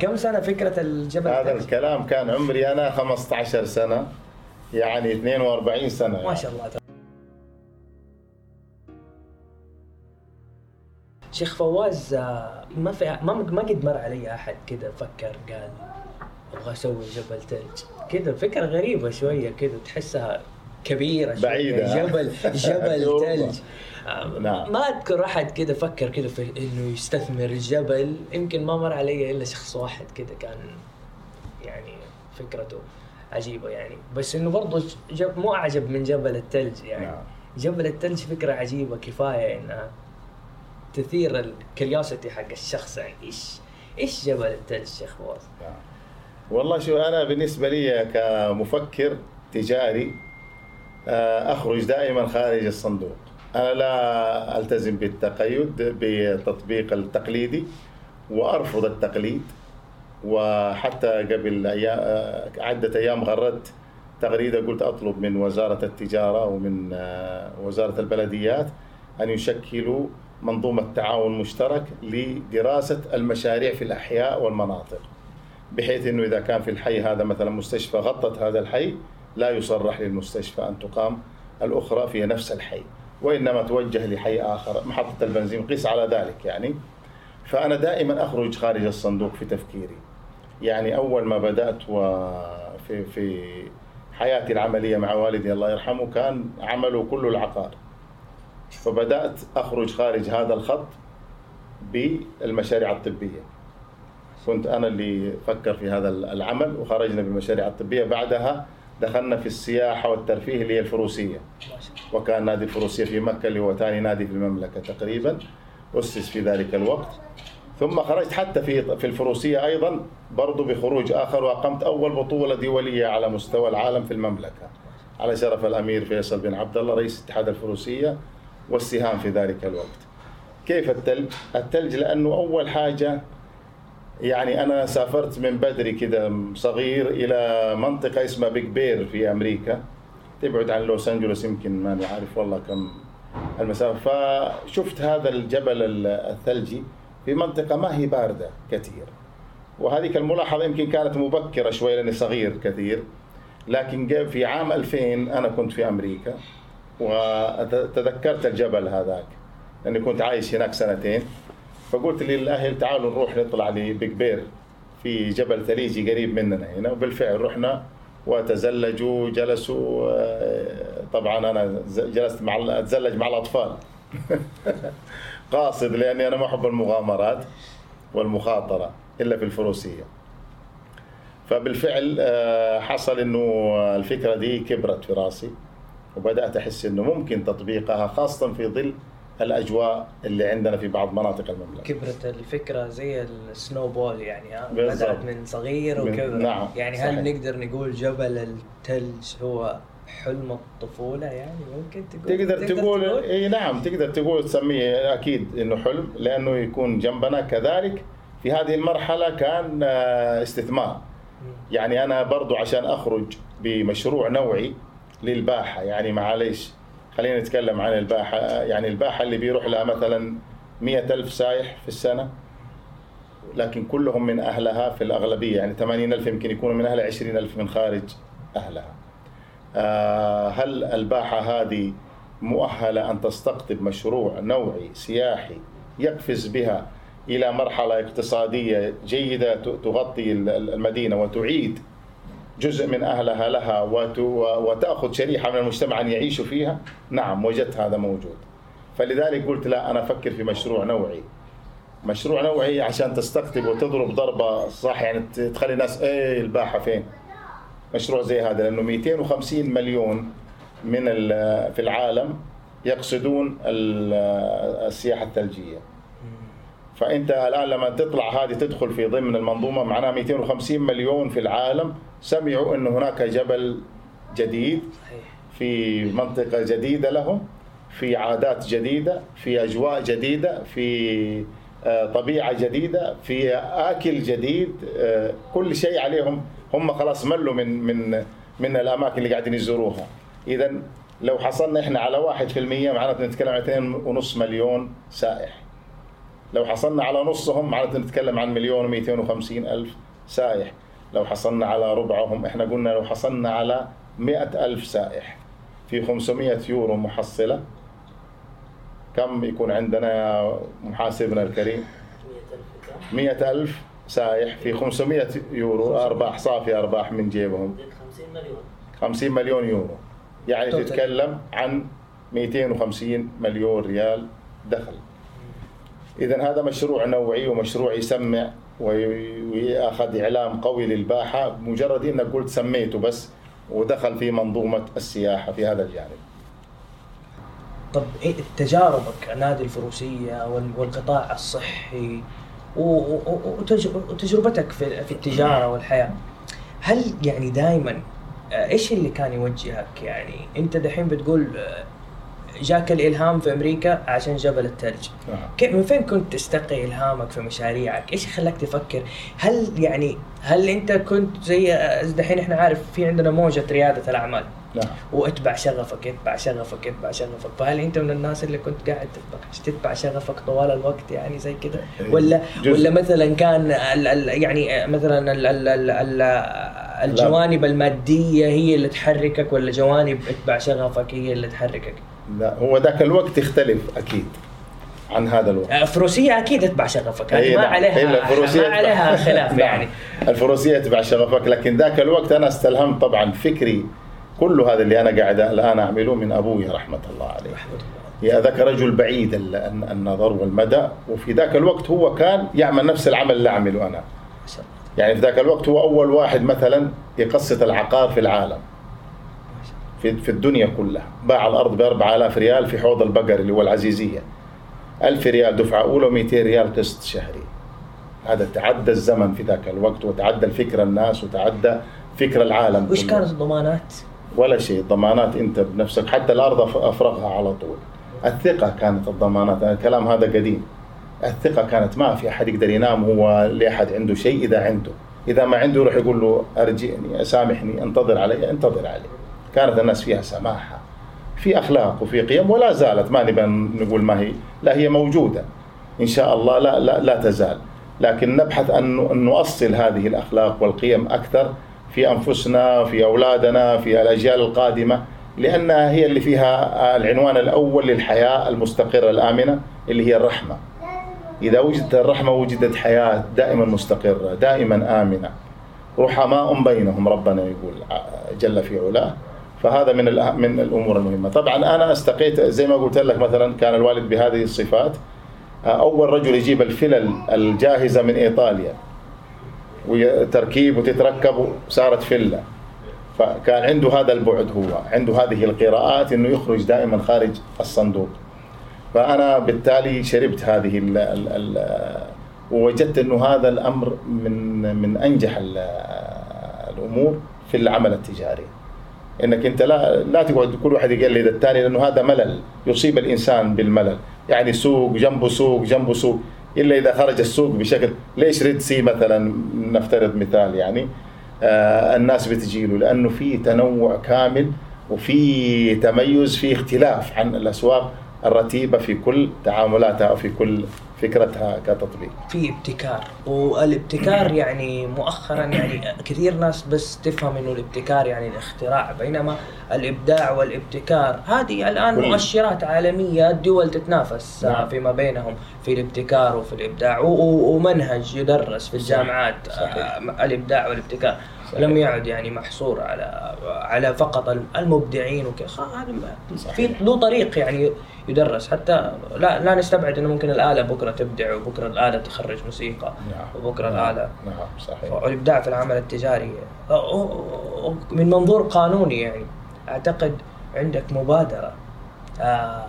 كم سنة فكرة الجبل؟ هذا؟ الكلام كان عمري أنا 15 سنة يعني 42 سنة ما شاء الله. شيخ فواز ما في ما ما قد مر علي أحد كذا فكر قال أبغى أسوي جبل ثلج كذا فكرة غريبة شوية كذا تحسها كبيرة. بعيدة. جبل جبل. ثلج نعم. ما أذكر أحد كذا فكر كذا في إنه يستثمر الجبل يمكن ما مر علي إلا شخص واحد كذا كان يعني فكرته عجيبة يعني بس إنه برضه جب مو أعجب من جبل الثلج يعني نعم. جبل الثلج فكرة عجيبة كفاية انها تثير الكريوسيتي حق الشخص يعني إيش إيش جبل الثلج شيخ؟ نعم. والله شو أنا بالنسبة لي كمفكر تجاري آه، أخرج دائما خارج الصندوق. أنا لا ألتزم بالتقيد بالتطبيق التقليدي وأرفض التقليد. وحتى قبل أيام آه، عدة أيام غردت تغريدة قلت أطلب من وزارة التجارة ومن آه، وزارة البلديات أن يشكلوا منظومة تعاون مشترك لدراسة المشاريع في الأحياء والمناطق. بحيث إنه إذا كان في الحي هذا مثلا مستشفى غطت هذا الحي لا يصرح للمستشفى أن تقام. الأخرى في نفس الحي وإنما توجه لحي آخر. محطة البنزين قيس على ذلك يعني. فأنا دائما أخرج خارج الصندوق في تفكيري. يعني أول ما بدأت وفي في حياتي العملية مع والدي الله يرحمه كان عمله كله العقار. فبدأت أخرج خارج هذا الخط بالمشاريع الطبية. كنت أنا اللي فكر في هذا العمل وخرجنا بالمشاريع الطبية. بعدها دخلنا في السياحة والترفيه اللي هي الله وكان نادي الفروسية في مكة اللي هو ثاني نادي في المملكة تقريبا أسس في ذلك الوقت ثم خرجت حتى في في الفروسية أيضا برضو بخروج آخر وأقمت أول بطولة دولية على مستوى العالم في المملكة على شرف الأمير فيصل بن عبد الله رئيس اتحاد الفروسية والسهام في ذلك الوقت. كيف الثلج؟ الثلج لأنه أول حاجة يعني أنا سافرت من بدري كده صغير إلى منطقة اسمها بيج بير في أمريكا. تبعد عن لوس انجلوس يمكن ماني عارف والله كم المسافة. فشفت هذا الجبل الثلجي في منطقة ما هي باردة كثير. وهذيك الملاحظة يمكن كانت مبكرة شوي لأني صغير كثير. لكن في عام 2000 أنا كنت في أمريكا وتذكرت الجبل هذاك. لأني كنت عايش هناك سنتين. فقلت للأهل تعالوا نروح نطلع لبيج بير في جبل ثليجي قريب مننا هنا وبالفعل رحنا وتزلجوا جلسوا آه، طبعا أنا جلست مع أتزلج مع الأطفال. قاصد لأني أنا ما أحب المغامرات والمخاطرة إلا في الفروسية. فبالفعل آه، حصل إنه الفكرة دي كبرت في راسي وبدأت أحس إنه ممكن تطبيقها خاصه في ظل الأجواء اللي عندنا في بعض مناطق المملكة. كبرت الفكرة زي السنو بول يعني ها. بدأت من صغير وكبر. نعم، يعني صحيح. هل نقدر نقول جبل الثلج هو حلم الطفولة يعني؟ ممكن تقول تقدر تقول إي نعم تقدر تقول تسميه أكيد إنه حلم لأنه يكون جنبنا كذلك في هذه المرحلة كان آه، استثمار. يعني أنا برضو عشان أخرج بمشروع نوعي للباحة يعني معليش خلينا نتكلم عن الباحة يعني الباحة اللي بيروح لها مثلا مئة ألف سايح في السنة لكن كلهم من أهلها في الأغلبية يعني 80 ألف يمكن يكونوا من أهلها 20 ألف من خارج أهلها. آه، هل الباحة هذه مؤهلة أن تستقطب مشروع نوعي سياحي يقفز بها إلى مرحلة اقتصادية جيدة تغطي ال- ال- المدينة وتعيد جزء من أهلها لها وت- وتأخذ شريحة من المجتمع أن يعيشوا فيها؟ نعم وجدت هذا موجود. فلذلك قلت لا أنا أفكر في مشروع نوعي. مشروع نوعي عشان تستقطب وتضرب ضربة صح؟ يعني تخلي الناس إيه الباحة فين؟ مشروع زي هذا لأنه 250 مليون من في العالم يقصدون ال- السياحة الثلجية. فأنت الآن لما تطلع هذه تدخل في ضمن المنظومة معناها 250 مليون في العالم سمعوا انه هناك جبل جديد في منطقة جديدة لهم في عادات جديدة في أجواء جديدة في آه، طبيعة جديدة في آكل جديد آه، كل شيء عليهم. هم خلاص ملوا من من من الأماكن اللي قاعدين يزوروها. إذا لو حصلنا إحنا على واحد في المية معناته نتكلم عن اثنين ونص مليون سائح. لو حصلنا على نصهم معناته نتكلم عن مليون و250 ألف سائح. لو حصلنا على ربعهم إحنا قلنا لو حصلنا على مئة ألف سائح. في 500 يورو محصلة. كم يكون عندنا يا محاسبنا الكريم؟ مئة ألف سائح في 500 يورو. أرباح صافي أرباح من جيبهم. 50 مليون 50 مليون يورو. يعني. تتكلم عن 250 مليون ريال دخل. اذا هذا مشروع نوعي ومشروع يسمع وي- ويأخذ إعلام قوي للباحة. مجرد إنك قلت سميته بس ودخل في منظومة السياحة في هذا الجانب. طب إيه تجاربك نادي الفروسية وال- والقطاع الصحي وتجربتك في التجارة والحياة؟ هل يعني دائما إيش اللي كان يوجهك؟ يعني أنت دحين بتقول آه، جاك الإلهام في أمريكا عشان جبل الثلج نعم. كيف من فين كنت تستقي إلهامك في مشاريعك؟ إيش خلاك تفكر؟ هل يعني هل أنت كنت زي آه، دحين إحنا عارف في عندنا موجة ريادة الأعمال نعم واتبع شغفك اتبع شغفك اتبع شغفك فهل أنت من الناس اللي كنت قاعد تتبع تتبع شغفك طوال الوقت يعني زي كذا ولا جزء. ولا مثلا كان ال ال يعني مثلا ال ال ال ال الجوانب المادية هي اللي تحركك ولا جوانب اتبع شغفك هي اللي تحركك؟ لا هو ذاك الوقت يختلف أكيد عن هذا الوقت. آه، فروسية أكيد اتبع شغفك هذه إيه ما نعم. عليها إيه لا، الفروسية ما عليها خلاف نعم. يعني. الفروسية تبع شغفك لكن ذاك الوقت أنا استلهمت طبعا فكري كل هذا اللي أنا قاعد الآن أعمله من أبوي رحمة الله عليه. رحمة الله يا ذاك رجل بعيد ال- الن- النظر والمدى وفي ذاك الوقت هو كان يعمل نفس العمل اللي أعمله أنا. ما شاء الله. يعني في ذاك الوقت هو أول واحد مثلا يقسط العقار في العالم. في, في الدنيا كلها. باع الأرض ب 4000 ريال في حوض البقر اللي هو العزيزية. 1000 ريال دفعة أولى و200 ريال قسط شهري. هذا تعدى الزمن في ذاك الوقت وتعدى الفكر الناس وتعدى فكر العالم وش. كانت الضمانات؟ ولا شيء. ضمانات أنت بنفسك حتى الأرض أف- أفرغها على طول. الثقة كانت الضمانات. الكلام هذا قديم. الثقة كانت ما في أحد يقدر ينام هو لأحد عنده شيء إذا عنده. إذا ما عنده يروح يقول له أرجعني سامحني انتظر علي انتظر علي. كانت الناس فيها سماحة في أخلاق وفي قيم ولا زالت ما نبى نقول ما هي لا هي موجودة إن شاء الله لا لا لا تزال لكن نبحث أن نؤصل هذه الأخلاق والقيم أكثر في أنفسنا في أولادنا في الأجيال القادمة لأنها هي اللي فيها العنوان الأول للحياة المستقرة الآمنة اللي هي الرحمة. إذا وجدت الرحمة وجدت حياة دائما مستقرة، دائما آمنة. رحماء بينهم ربنا يقول جل في علاه فهذا من من الأمور المهمة، طبعا أنا أستقيت زي ما قلت لك مثلا كان الوالد بهذه الصفات. أول رجل يجيب الفلل الجاهزة من إيطاليا. وتركيب وتتركب صارت فلة. فكان عنده هذا البعد هو. عنده هذه القراءات إنه يخرج دائما خارج الصندوق. فأنا بالتالي شربت هذه ال ال ال ووجدت إنه هذا الأمر من من أنجح ال- الأمور في العمل التجاري. إنك أنت لا لا تقعد كل واحد يقلد الثاني لأنه هذا ملل. يصيب الإنسان بالملل. يعني سوق جنبه سوق جنبه سوق. إلا إذا خرج السوق بشكل ليش ريد سي مثلا؟ نفترض مثال يعني آه الناس بتجي له لأنه في تنوع كامل وفي تميز في اختلاف عن الأسواق الرتيبة في كل تعاملاتها أو في كل فكرتها كتطبيق في ابتكار والابتكار يعني مؤخرا يعني كثير ناس بس تفهم إنه الابتكار يعني الاختراع بينما الإبداع والابتكار هذه الآن كل- مؤشرات عالمية الدول تتنافس نعم. فيما بينهم في الابتكار وفي الإبداع ومنهج يدرس في الجامعات صحيح. آه، الإبداع والابتكار صحيح. لم يعد يعني محصور على على فقط المبدعين وكذا. في له طريق يعني يدرس حتى لا لا نستبعد إنه ممكن الآلة بكرة تبدع وبكرة الآلة تخرج موسيقى نعم. وبكرة نعم. الآلة نعم صحيح والابداع في العمل التجاري من منظور قانوني يعني أعتقد عندك مبادرة آه،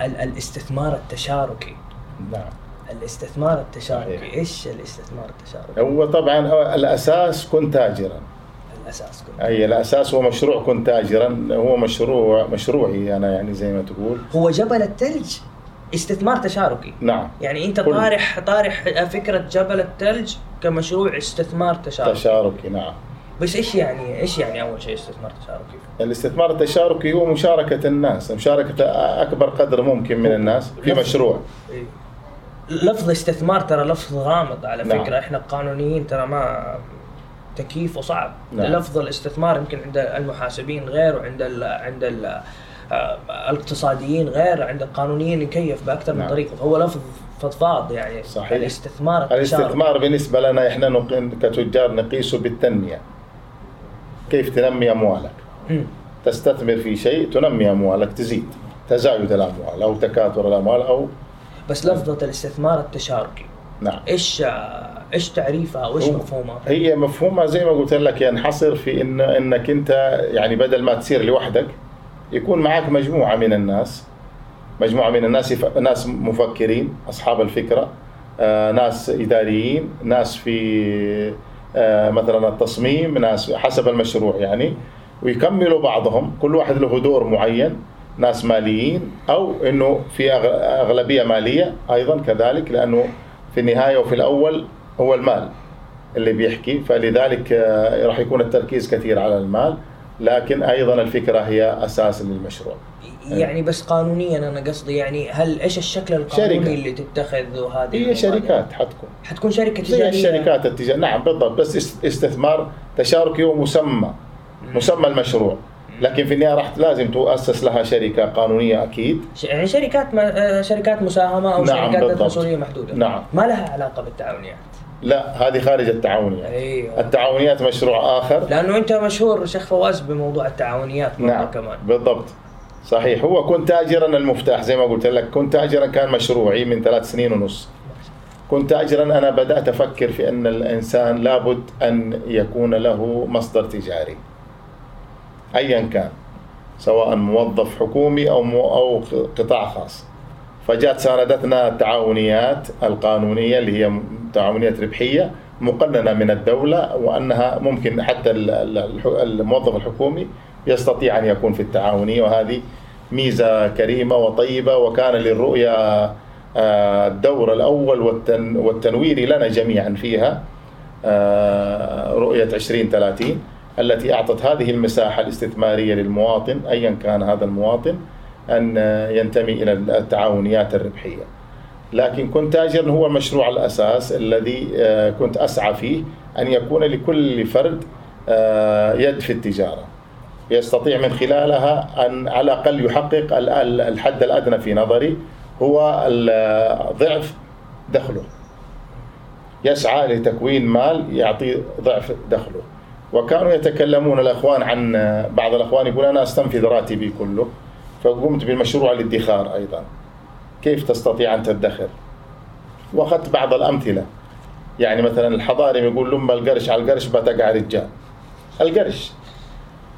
ال- الاستثمار التشاركي نعم الاستثمار التشاركي. صحيح. إيش الاستثمار التشاركي؟ هو طبعا هو الأساس كن تاجرا. الأساس كله أي الأساس هو مشروع كن تاجرا. هو مشروع مشروعي أنا يعني زي ما تقول. هو جبل الثلج استثمار تشاركي. نعم. يعني أنت كل- طارح طارح فكرة جبل الثلج كمشروع استثمار تشاركي. تشاركي نعم. بس إيش يعني إيش يعني أول شيء استثمار تشاركي؟ الاستثمار التشاركي هو مشاركة الناس مشاركة أكبر قدر ممكن من الناس في مشروع. إيه. لفظ استثمار ترى لفظ غامض على نعم. فكرة إحنا قانونيين ترى ما تكييفه صعب نعم. لفظ الاستثمار يمكن عند المحاسبين غير وعند ال عند ال آه، الاقتصاديين غير عند القانونيين يكيف بأكثر من نعم. طريقة فهو لفظ فضفاض يعني صحيح. الاستثمار التشارك. الاستثمار بالنسبة لنا إحنا نق- كتجار نقيسه بالتنمية كيف تنمي أموالك مم. تستثمر في شيء تنمي أموالك تزيد تزايد الأموال أو تكاثر الأموال أو بس لفظة الاستثمار التشاركي. نعم. إيش إيش تعريفها؟ وإيش هو- مفهومها؟ هي مفهومها زي ما قلت لك ينحصر في إن إنك أنت يعني بدل ما تسير لوحدك يكون معك مجموعة من الناس. مجموعة من الناس يف... ناس مفكرين أصحاب الفكرة آه، ناس إداريين ناس في آه، مثلا التصميم ناس حسب المشروع يعني ويكملوا بعضهم. كل واحد له دور معين. ناس ماليين أو إنه في أغ- أغلبية مالية أيضا كذلك لأنه في النهاية وفي الأول هو المال اللي بيحكي. فلذلك آه، راح يكون التركيز كثير على المال لكن أيضا الفكرة هي أساس للمشروع. يعني بس قانونيا أنا قصدي يعني هل إيش الشكل القانوني شركة. اللي تتخذ وهذه هي؟ شركات حتكون. حتكون شركة زي تجارية؟ الشركات التجارية. نعم بالضبط بس است- استثمار تشاركي ومسمى. مسمى المشروع. لكن في النهاية راح لازم تؤسس لها شركة قانونية أكيد. يعني شركات ما... آه، شركات مساهمة أو نعم، شركات ذات. مسؤوليه محدودة. نعم. ما لها علاقة بالتعاونيات. لا هذه خارج التعاونيات أيوه. التعاونيات مشروع آخر. لأنه أنت مشهور شيخ فواز بموضوع التعاونيات نعم كمان. بالضبط. صحيح. هو كن تاجرا المفتاح زي ما قلت لك. كن تاجرا كان مشروعي من ثلاث سنين ونص. كنت تاجرا أنا بدأت أفكر في أن الإنسان لابد أن يكون له مصدر تجاري. ايا كان سواء موظف حكومي أو مو أو قطاع خاص. فجاءت ساندتنا التعاونيات القانونية اللي هي تعاونيات ربحية مقننة من الدولة وأنها ممكن حتى الموظف الحكومي يستطيع أن يكون في التعاونية وهذه ميزة كريمة وطيبة وكان للرؤية آه، الدور الأول والتن والتنويري لنا جميعا فيها آه، رؤية 2030 التي أعطت هذه المساحة الاستثمارية للمواطن ايا كان هذا المواطن أن ينتمي إلى التعاونيات الربحية. لكن كنت تاجر هو المشروع الأساس الذي آه، كنت أسعى فيه أن يكون لكل فرد آه، يد في التجارة. يستطيع من خلالها أن على الأقل يحقق ال- ال- الحد الأدنى في نظري هو ضعف دخله. يسعى لتكوين مال يعطي ضعف دخله. وكانوا يتكلمون الأخوان عن بعض الأخوان يقول أنا أستنفذ راتبي كله فقمت بمشروع الادخار أيضا. كيف تستطيع أن تدخر؟ وأخذت بعض الأمثلة. يعني مثلا الحضاري يقول لما القرش على القرش بتقع رجال. القرش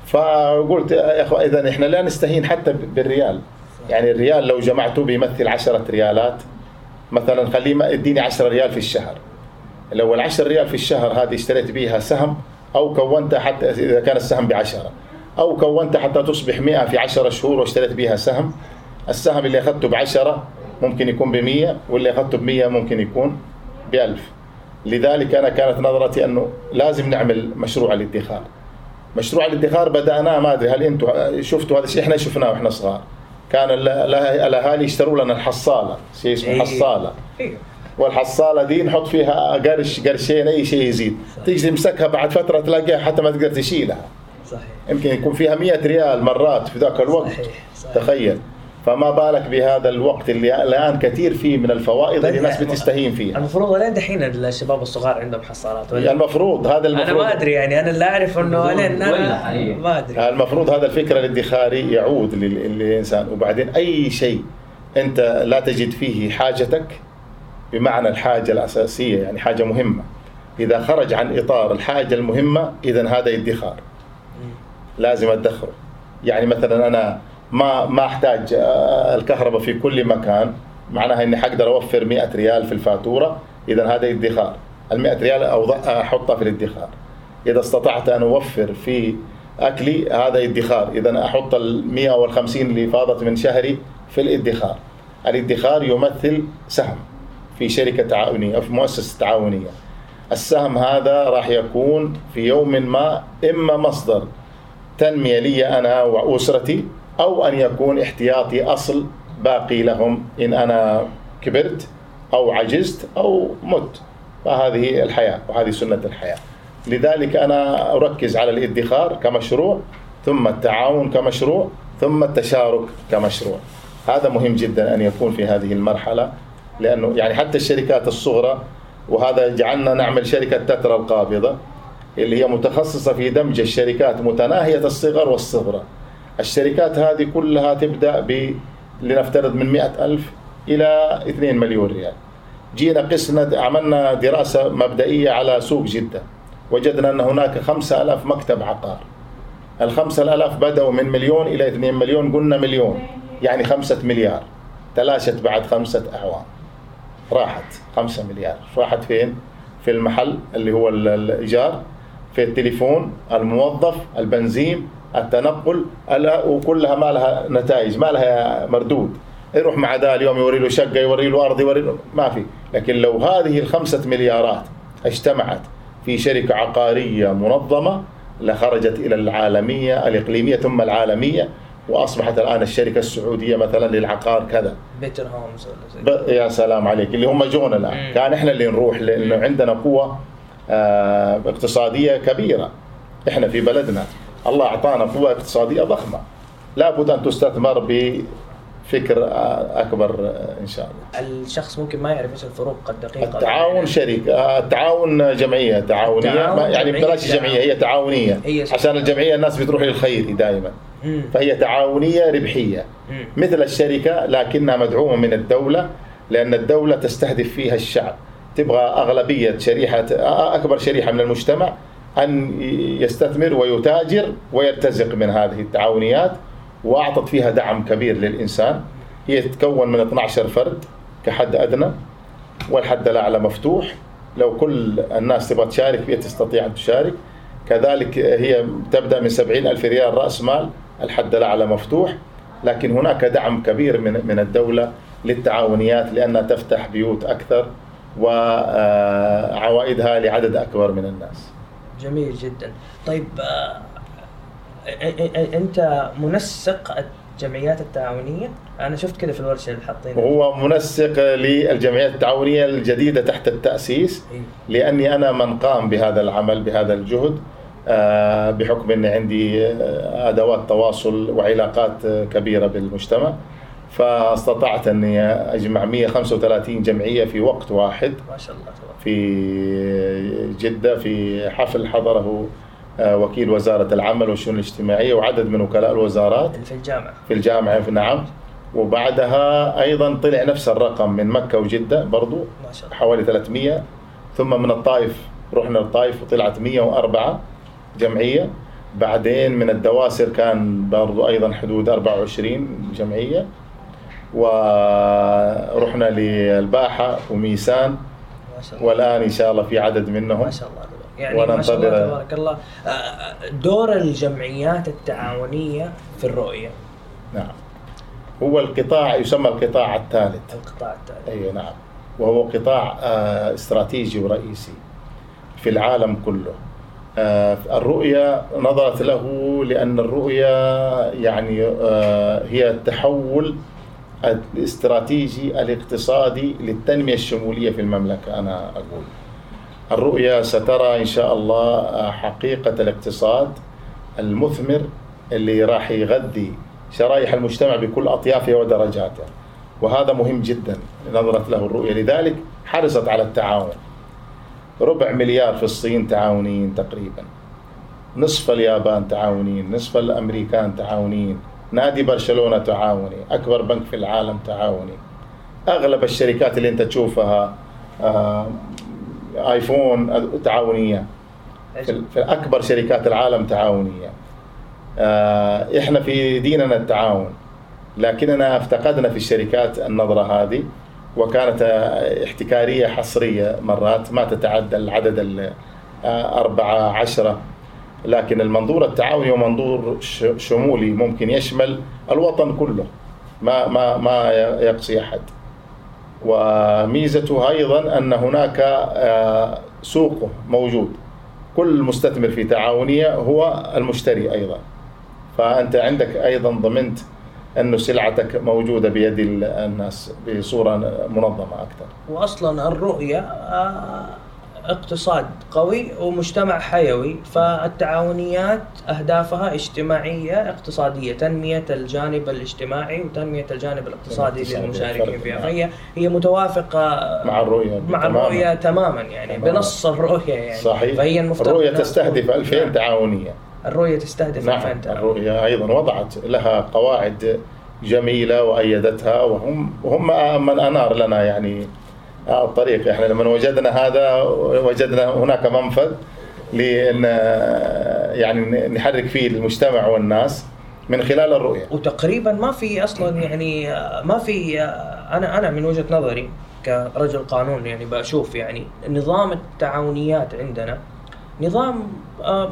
فقلت يا اخوان اذا إحنا لا نستهين حتى بالريال يعني الريال لو جمعته بيمثل عشرة ريالات مثلا خليه اديني 10 ريال في الشهر لو ال 10 ريال في الشهر هذه اشتريت بيها سهم أو كونت حتى إذا كان السهم بعشرة. أو كونت حتى تصبح 100 في 10 شهور واشتريت بيها سهم السهم اللي أخذته بعشرة ممكن يكون ب 100 واللي أخذته ب 100 ممكن يكون ب 1000 لذلك أنا كانت نظرتي أنه لازم نعمل مشروع الادخار. مشروع الادخار بدأناه ما أدري هل أنتم شفتوا هذا الشيء؟ إحنا شفناه وإحنا صغار. كان ال- ال- الأهالي يشتروا لنا الحصالة شيء اسمه إيه. والحصالة دي نحط فيها قرش قرشين أي شيء يزيد. تيجي تمسكها بعد فترة تلاقيها حتى ما تقدر تشيلها. صحيح. يمكن يكون فيها 100 ريال مرات في ذاك الوقت. صحيح صحيح. تخيل. فما بالك بهذا الوقت اللي الآن كثير فيه من الفوائد اللي الناس بتستهين فيها. المفروض لين دحين الشباب الصغار عندهم حصالات؟ ولا؟ المفروض هذا أنا المفروض. ما أدري يعني أنا اللي أعرف إنه لين ولا أنا. ما أدري. المفروض هذا الفكر الادخاري يعود لل- للإنسان. وبعدين أي شيء أنت لا تجد فيه حاجتك بمعنى الحاجة الأساسية يعني حاجة مهمة. إذا خرج عن إطار الحاجة المهمة إذا هذا ادخار. لازم أدخره. يعني مثلا أنا ما ما أحتاج آه، الكهرباء في كل مكان معناها إني حقدر أوفر 100 ريال في الفاتورة إذا هذا ادخار. ال 100 ريال أوضع أحطها في الادخار. إذا استطعت أن أوفر في أكلي هذا ادخار. إذا أحط ال 100 أو ال 50 اللي فاضت من شهري في الادخار. الادخار يمثل سهم. في شركة تعاونية أو في مؤسسة تعاونية. السهم هذا راح يكون في يوم ما إما مصدر تنمية لي أنا وأسرتي أو أن يكون احتياطي أصل باقي لهم إن أنا كبرت أو عجزت أو مت. فهذه الحياة وهذه سنة الحياة. لذلك أنا أركز على الادخار كمشروع ثم التعاون كمشروع ثم التشارك كمشروع. هذا مهم جدا أن يكون في هذه المرحلة. لأنه يعني حتى الشركات الصغرى وهذا جعلنا نعمل شركة تترا القابضة اللي هي متخصصة في دمج الشركات متناهية الصغر والصغرى. الشركات هذه كلها تبدأ ب لنفترض من مئة ألف إلى 2 مليون ريال. جينا قسنا عملنا دراسة مبدئية على سوق جدة. وجدنا أن هناك خمسة ألاف مكتب عقار. الخمسة ألاف بدأوا من مليون إلى 2 مليون قلنا مليون يعني خمسة مليار. تلاشت بعد خمسة أعوام. راحت. خمسة مليار. راحت فين؟ في المحل اللي هو الإيجار في التليفون الموظف البنزين التنقل وكلها ما لها نتائج ما لها مردود. يروح مع ذا اليوم يوري له شقة يوري له أرض يوري له ما في. لكن لو هذه الخمسة مليارات اجتمعت في شركة عقارية منظمة لخرجت إلى العالمية الإقليمية ثم العالمية وأصبحت الآن الشركة السعودية مثلا للعقار كذا. بيتر هومز زي يا سلام عليك. اللي هم جون الآن. مم. كان إحنا اللي نروح لأنه عندنا قوة آه اقتصادية كبيرة. إحنا في بلدنا. الله أعطانا قوة اقتصادية ضخمة. لابد أن تستثمر بفكر أكبر إن شاء الله. الشخص ممكن ما يعرف إيش الفروق الدقيقه التعاون شركه التعاون جمعية تعاونية التعاون يعني بلاش جمعية هي تعاونية. هي عشان الجمعية الناس بتروح للخير دائما فهي تعاونية ربحية. مثل الشركة لكنها مدعومة من الدولة لأن الدولة تستهدف فيها الشعب. تبغى أغلبية شريحة أكبر شريحة من المجتمع أن يستثمر ويتاجر ويرتزق من هذه التعاونيات. وأعطت فيها دعم كبير للإنسان. هي تتكون من 12 فرد كحد أدنى والحد الأعلى مفتوح. لو كل الناس تبغى تشارك فيها تستطيع أن تشارك. كذلك هي تبدأ من 70 ألف ريال رأس مال الحد الأعلى مفتوح. لكن هناك دعم كبير من من الدولة للتعاونيات لأنها تفتح بيوت أكثر وعوائدها لعدد أكبر من الناس. جميل جدا. طيب آه، انت منسق الجمعيات التعاونيه أنا شفت كذا في الورشه اللي حاطين هو منسق للجمعيات التعاونيه الجديده تحت التاسيس؟ لاني أنا من قام بهذا العمل بهذا الجهد بحكم اني عندي ادوات تواصل وعلاقات كبيره بالمجتمع فاستطعت اني اجمع 135 جمعيه في وقت واحد ما شاء الله في جده في حفل حضره وكيل وزارة العمل والشؤون الاجتماعية وعدد من وكلاء الوزارات في الجامعة. في الجامعة نعم. وبعدها أيضا طلع نفس الرقم من مكة وجدة برضو ما شاء الله. حوالي 300 ثم من الطائف رحنا الطائف وطلعت 104 جمعية. بعدين من الدواسر كان برضو أيضا حدود 24 جمعية. ورحنا للباحة وميسان. ما شاء الله. والآن إن شاء الله في عدد منهم. ما شاء الله. يعني ما شاء الله تبارك الله. آه، آه، دور الجمعيات التعاونية في الرؤية. نعم. هو القطاع يسمى القطاع الثالث. القطاع الثالث. أي نعم. وهو قطاع آه، استراتيجي ورئيسي في العالم كله. الرؤية نظرت له لأن الرؤية يعني هي التحول الاستراتيجي الاقتصادي للتنمية الشمولية في المملكة أنا أقول. الرؤية سترى إن شاء الله حقيقة الاقتصاد المثمر اللي راح يغذي شرائح المجتمع بكل أطيافه ودرجاته. وهذا مهم جدا نظرت له الرؤية لذلك حرصت على التعاون. ربع مليار في الصين تعاونيين تقريبا. نصف اليابان تعاونيين نصف الأمريكان تعاونيين نادي برشلونة تعاوني أكبر بنك في العالم تعاوني أغلب الشركات اللي أنت تشوفها آه آيفون تعاونية. في اكبر شركات العالم تعاونية. آه إحنا في ديننا التعاون لكننا افتقدنا في الشركات النظرة هذه وكانت احتكارية حصرية مرات ما تتعدى العدد الأربعة عشرة. لكن المنظور التعاوني ومنظور شمولي ممكن يشمل الوطن كله ما ما ما يقصي أحد. وميزته أيضا أن هناك آه، سوق موجود. كل مستثمر في تعاونية هو المشتري أيضا. فأنت عندك أيضا ضمنت انه سلعتك موجودة بيد ال- الناس بصورة منظمة أكثر. واصلا الرؤية آه، اقتصاد قوي ومجتمع حيوي فالتعاونيات أهدافها اجتماعية اقتصادية تنمية الجانب الاجتماعي وتنمية الجانب الاقتصادي للمشاركين فيها. فهي هي متوافقة مع الرؤية مع. الرؤية تماما يعني تماماً. بنص الرؤية يعني صحيح فهي المفترض الرؤية أنها تستهدف تكون- 2000 نعم. تعاونية الرؤية تستهدف نعم 2000 تعاون. الرؤية أيضا وضعت لها قواعد جميلة وأيدتها وهم هم من أنار لنا يعني الطريق. إحنا لما وجدنا هذا وجدنا هناك منفذ لأن يعني نحرك فيه المجتمع والناس من خلال الرؤية. وتقريبا ما في أصلا يعني آه، ما في آه، أنا أنا من وجهة نظري كرجل قانون يعني بشوف يعني نظام التعاونيات عندنا نظام آه،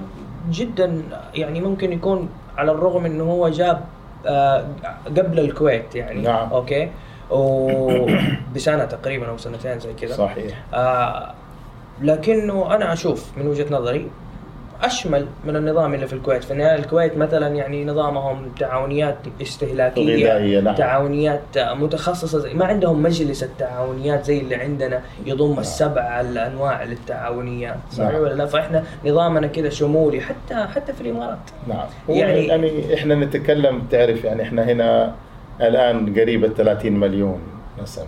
جدا يعني ممكن يكون على الرغم إنه هو جاب آه، قبل الكويت يعني. نعم. أوكي؟ وبسنه تقريبا أو سنتين زي كذا. صحيح. آه لكنه أنا أشوف من وجهة نظري أشمل من النظام اللي في الكويت، في النهاية الكويت مثلا يعني نظامهم تعاونيات استهلاكية نعم. تعاونيات متخصصة زي ما عندهم مجلس التعاونيات زي اللي عندنا يضم السبع الأنواع للتعاونيات. صحيح نعم. ولا لا؟ فإحنا نظامنا كذا شمولي حتى حتى في الإمارات. نعم. يعني- يعني يعني إحنا نتكلم تعرف يعني إحنا هنا الآن قريب ال 30 مليون نسمه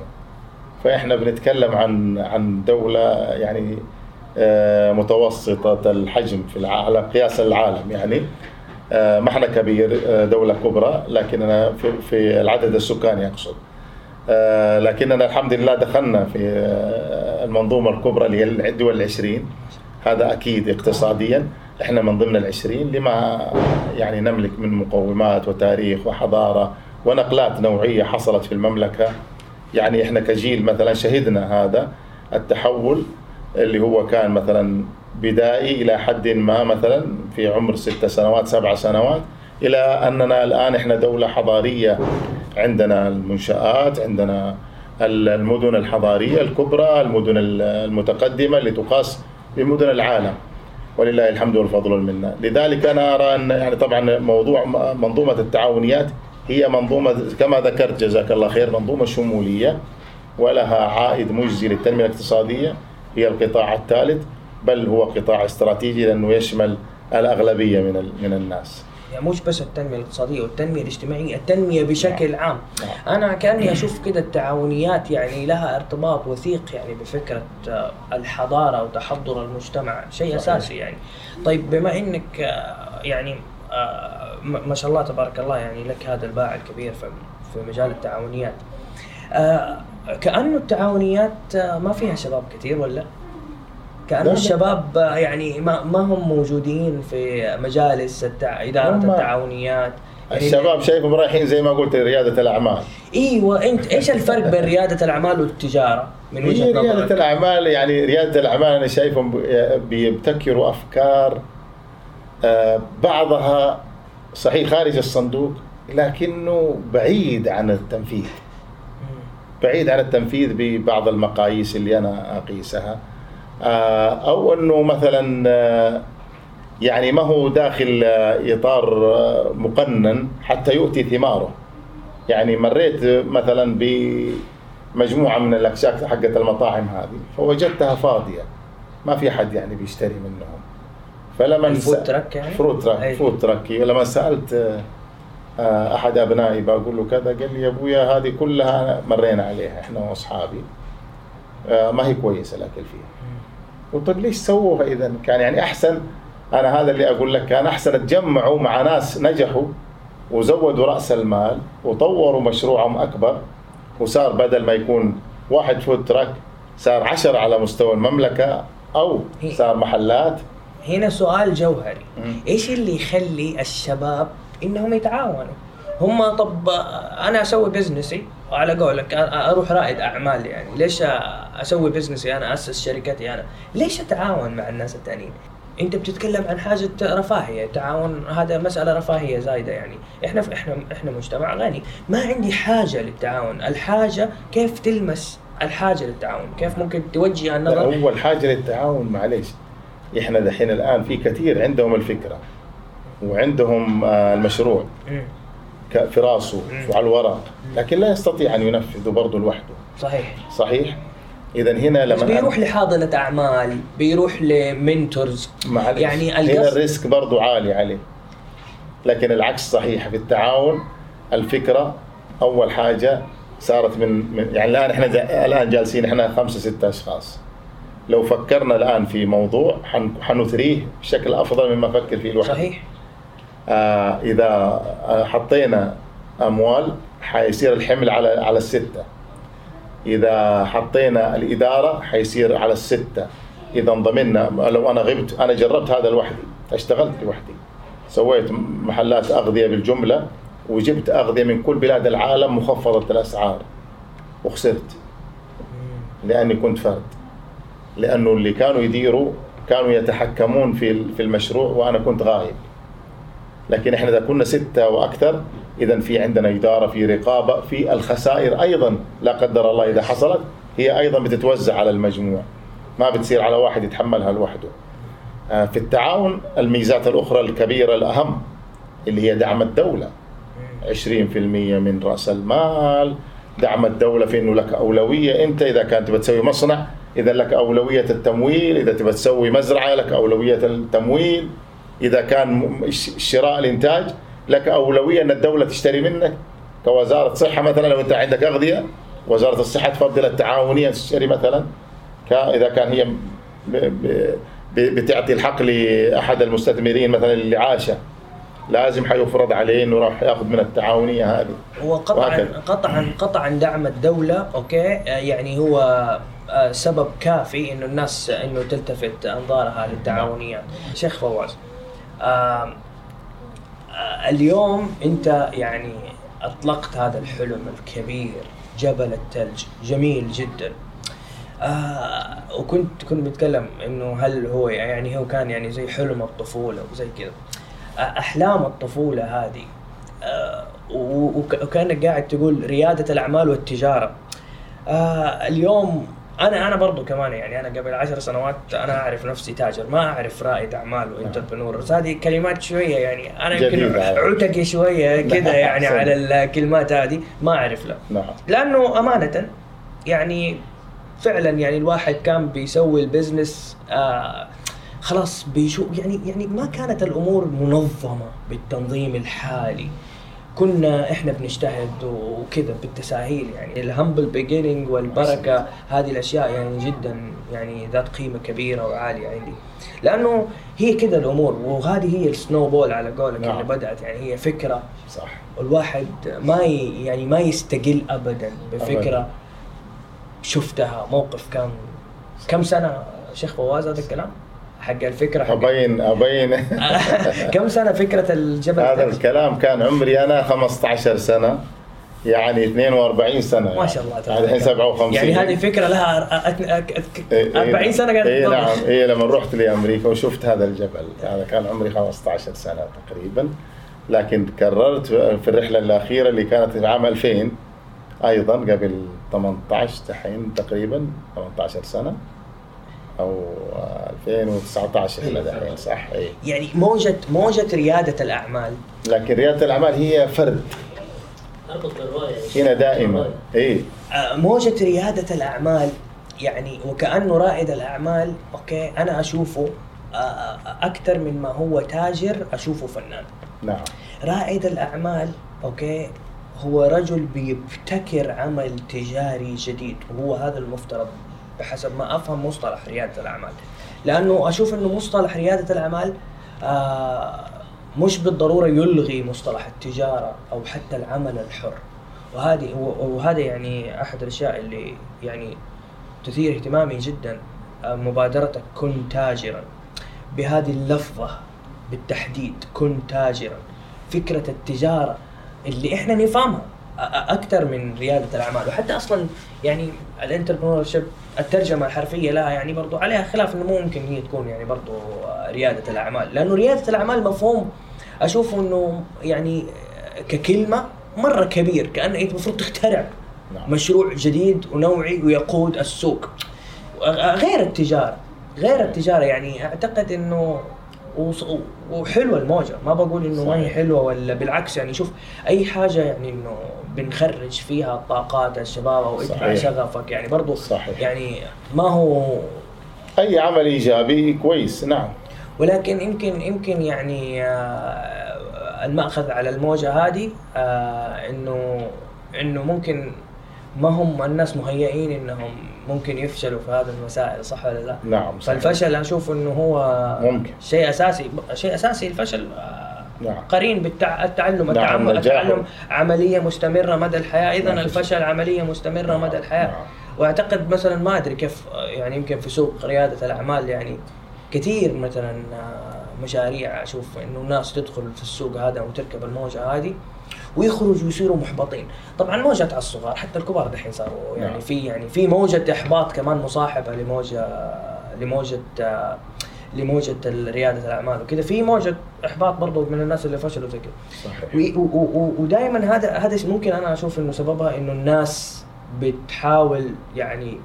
فإحنا بنتكلم عن عن دولة يعني آه، متوسطة الحجم في على قياس العالم يعني. آه، ما إحنا كبير آه، دولة كبرى لكننا في, في العدد السكاني أقصد. آه، لكننا الحمد لله دخلنا في المنظومة الكبرى اللي هي الدول العشرين. هذا أكيد اقتصاديا. إحنا من ضمن العشرين لما يعني نملك من مقومات وتاريخ وحضارة ونقلات نوعية حصلت في المملكة. يعني إحنا كجيل مثلا شهدنا هذا التحول اللي هو كان مثلا بدائي إلى حد ما مثلا في عمر ست سنوات سبع سنوات إلى أننا الآن إحنا دولة حضارية. عندنا المنشآت عندنا المدن الحضارية الكبرى المدن المتقدمة اللي تقاس بمدن العالم. ولله الحمد والفضل والمنة. لذلك أنا أرى أن يعني طبعا موضوع منظومة التعاونيات هي منظومة كما ذكرت جزاك الله خير منظومة شمولية ولها عائد مجزي للتنمية الاقتصادية هي القطاع الثالث بل هو قطاع استراتيجي لأنه يشمل الأغلبية من من الناس يعني مش بس التنمية الاقتصادية والتنمية الاجتماعية، التنمية بشكل عام. نعم. أنا كأني أشوف كده التعاونيات يعني لها ارتباط وثيق يعني بفكرة آه، الحضارة وتحضر المجتمع، شيء. أساسي يعني. طيب بما إنك آه، يعني ما ما شاء الله تبارك الله يعني لك هذا الباع الكبير في في مجال التعاونيات. آه، كأنه التعاونيات آه، ما فيها شباب كثير ولا؟ كأنه. الشباب آه، يعني ما ما هم موجودين في مجالس التع... إدارة هم- التعاونيات يعني الشباب شايفهم رايحين زي ما قلت ريادة الأعمال إيوه إنت إيش الفرق بين ريادة الأعمال والتجارة من هي وجهة ريادة نظرك؟ الأعمال يعني ريادة الأعمال أنا شايفهم بيبتكروا أفكار آه، بعضها صحيح خارج الصندوق لكنه بعيد عن التنفيذ. بعيد عن التنفيذ ببعض المقاييس اللي أنا أقيسها. آه، أو أنه مثلا آه، يعني ما هو داخل آه، آه، مقنن حتى يؤتي ثماره. يعني مريت مثلا بمجموعة من الأكشاك حقت المطاعم هذه فوجدتها فاضية. ما في حد يعني بيشتري منهم. فلما ال food س- truck يعني؟ food truck. food truck لما سألت آه، آه، أحد أبنائي بقول له كذا قال لي يا أبويا هذه كلها مرينا عليها إحنا وأصحابي. آه، ما هي كويسة الأكل فيها. قلت طيب ليش سووها إذا؟ كان يعني أحسن أنا هذا اللي أقول لك كان أحسن تجمعوا مع ناس نجحوا وزودوا رأس المال وطوروا مشروعهم أكبر. وصار بدل ما يكون واحد food truck صار عشرة على مستوى المملكة أو صار محلات. هنا سؤال جوهري. إيش اللي يخلي الشباب إنهم يتعاونوا؟ هم طب أنا أسوي بزنسي وعلى قولك أروح رائد أعمال يعني. ليش أسوي بزنسي أنا أسس شركتي أنا؟ ليش أتعاون مع الناس الثانيين أنت بتتكلم عن حاجة رفاهية تعاون هذا مسألة رفاهية زايدة يعني. إحنا إحنا إحنا مجتمع غني. ما عندي حاجة للتعاون. الحاجة كيف تلمس الحاجة للتعاون؟ كيف ممكن توجه النظر؟ اول حاجة للتعاون معليش. إحنا دحين الآن في كثير عندهم الفكرة وعندهم آه، المشروع. ك- في راسه وعلى الورق. لكن لا يستطيع أن ينفذه برضه لوحده. صحيح. صحيح؟ اذا هنا لما بيروح لحاضنة أعمال بيروح لمنتورز. معلش. يعني هنا القصد الريسك برضه عالي عليه. لكن العكس صحيح. في التعاون الفكرة أول حاجة صارت من, من يعني الآن إحنا الآن جالسين إحنا خمسة ستة أشخاص. لو فكرنا الآن في موضوع حن- حنثريه بشكل أفضل مما أفكر فيه لوحدي صحيح. آه إذا آه، حطينا أموال حيصير الحمل على على الستة. إذا حطينا الإدارة حيصير على الستة. إذا انضمنا لو أنا غبت أنا جربت هذا لوحدي اشتغلت لوحدي. سويت محلات أغذية بالجملة وجبت أغذية من كل بلاد العالم مخفضة الأسعار وخسرت. لأني كنت فرد. لأنه اللي كانوا يديروا كانوا يتحكمون في في المشروع وأنا كنت غايب. لكن إحنا إذا كنا ستة وأكثر إذا في عندنا إدارة في رقابة في الخسائر أيضا لا قدر الله إذا حصلت هي أيضا بتتوزع على المجموع. ما بتصير على واحد يتحملها لوحده. آه، في التعاون الميزات الأخرى الكبيرة الأهم اللي هي دعم الدولة. 20% من رأس المال دعم الدولة في إنه لك أولوية. أنت إذا كانت بتسوي مصنع إذا لك أولوية التمويل إذا تبى تسوي مزرعة لك أولوية التمويل إذا كان شراء الإنتاج لك أولوية إن الدولة تشتري منك. كوزارة صحة مثلا لو أنت عندك أغذية وزارة الصحة تفضل التعاونية تشتري مثلا. إذا كان هي بتعطي الحق لأحد المستثمرين مثلا الإعاشة لازم حيفرض عليه إنه راح يأخذ من التعاونية هذه. وقطعا وهكذا. قطعا قطعا دعم الدولة أوكي؟ يعني هو سبب كافي إنه الناس إنه تلتفت أنظارها للتعاونيات شيخ فواز آم، آه، اليوم أنت يعني أطلقت هذا الحلم الكبير جبل الثلج جميل جدا. آه وكنت كنت بتكلم إنه هل هو يعني هو كان يعني زي حلم الطفولة وزي كذا. آه أحلام الطفولة هذه آه وكأنك قاعد تقول ريادة الأعمال والتجارة. آه اليوم أنا أنا برضو كمان يعني أنا قبل عشر سنوات أنا أعرف نفسي تاجر ما أعرف رائد أعمال وإنتربرنور. بس هذه كلمات شوية يعني أنا يمكن. عتقي شوية كذا يعني. على الكلمات هذه ما أعرف له نعم. لأنه أمانة يعني فعلا يعني الواحد كان بيسوي ال business آه خلاص بيشوف يعني يعني ما كانت الأمور منظمة بالتنظيم الحالي. كنا إحنا بنجتهد وكذا بالتساهيل يعني. ال humble beginning والبركة هذه الأشياء يعني جدا يعني ذات قيمة كبيرة وعالية عندي. لأنه هي كذا الأمور وهذه هي ال snowball على قولك نعم. اللي بدأت يعني. هي فكرة صح. والواحد ما ي... يعني ما يستقل ابدا بفكرة أبداً. شفتها موقف كان كم سنة؟ شيخ فواز هذا الكلام؟ حق الفكرة حق ابين أبين. كم سنة فكرة الجبل؟ هذا؟ الكلام كان عمري أنا 15 سنة يعني 42 سنة. ما شاء الله يعني تبارك الحين الله. 57 يعني هذه فكرة لها أك- أك- أك- إيه، إيه 40 سنة قاعد اي. نعم. اي لما رحت لأمريكا وشفت هذا الجبل. هذا كان عمري 15 سنة تقريبا. لكن كررت في الرحلة الأخيرة اللي كانت في عام 2000 أيضا قبل 18 دحين تقريبا 18 سنة. أو 2019 إحنا دحين صح؟ اي يعني موجه موجة ريادة الأعمال. لكن ريادة الأعمال هي فرد. هنا دائما. اي آه، موجة ريادة الأعمال يعني وكأنه رائد الأعمال أوكي أنا أشوفه آه، آه، أكثر من ما هو تاجر أشوفه فنان. نعم. رائد الأعمال أوكي هو رجل بيبتكر عمل تجاري جديد وهو هذا المفترض. بحسب ما أفهم مصطلح ريادة الأعمال. لأنه أشوف أنه مصطلح ريادة الأعمال آه مش بالضرورة يلغي مصطلح التجارة أو حتى العمل الحر. وهذه وهذا يعني أحد الأشياء اللي يعني تثير اهتمامي جدا آه، مبادرتك كن تاجرا. بهذه اللفظة بالتحديد كن تاجرا. فكرة التجارة اللي إحنا نفهمها أكثر من ريادة الأعمال. وحتى أصلا يعني الانتربرنور شيب الترجمة الحرفية لها يعني برضو عليها خلاف إنه ممكن هي تكون يعني برضو ريادة الأعمال لأنه ريادة الأعمال مفهوم أشوفه إنه يعني ككلمة مرة كبير كانه أنت المفروض تخترع نعم. مشروع جديد ونوعي ويقود السوق غير التجارة غير التجارة يعني أعتقد إنه وحلوة الموجة ما بقول إنه ما هي. حلوة ولا بالعكس يعني شوف أي حاجة يعني إنه بنخرج فيها الطاقات الشباب أو اتبع. شغفك يعني برضو صحيح. يعني ما هو أي عمل إيجابي كويس نعم ولكن يمكن يمكن يعني آه، المأخذ على الموجة هذه آه، إنه إنه ممكن ما هم الناس مهيئين إنهم ممكن يفشلوا في هذه المسائل صح ولا لا؟ نعم صحيح. فالفشل أشوف إنه هو ممكن. شيء أساسي شيء أساسي الفشل آه، نعم. قرين بالتعلم نعم، التعلم نجاحه. التعلم عملية مستمرة مدى الحياة اذا نعم. الفشل عملية مستمرة نعم، مدى الحياة نعم. وأعتقد مثلا ما أدري كيف آه، يعني يمكن في سوق ريادة الأعمال يعني كثير مثلا آه، مشاريع أشوف إنه الناس تدخل في السوق هذا وتركب الموجة هذه ويخرجوا ويصيروا محبطين، طبعا موجة على الصغار حتى الكبار دحين صاروا يعني نعم. في يعني في موجة إحباط كمان مصاحبة لموجة لموجة لموجة ريادة الأعمال وكذا. في موجة إحباط برضو من الناس اللي فشلوا زي كذا. ودائما هذا هذا ممكن أنا أشوف إنه سببها إنه الناس بتحاول يعني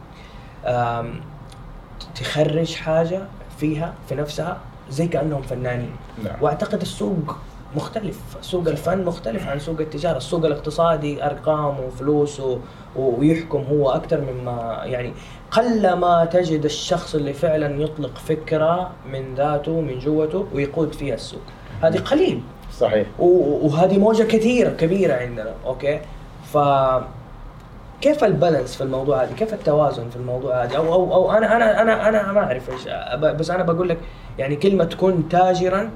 تخرج حاجة فيها في نفسها زي كأنهم فنانين. نعم. وأعتقد السوق مختلف. سوق الفن مختلف عن سوق التجارة. السوق الاقتصادي أرقام وفلوس و- ويحكم هو أكثر مما يعني قل ما تجد الشخص اللي فعلا يطلق فكرة من ذاته من جوته ويقود فيها السوق. هذه قليل. صحيح. وهذه موجة كثيرة كبيرة عندنا. أوكي؟ ف كيف البالانس في الموضوع هذا؟ كيف التوازن في الموضوع هذا؟ أو أو أو أنا أنا أنا أنا ما أعرف إيش. بس أنا بقول لك يعني كلمة كن تاجرا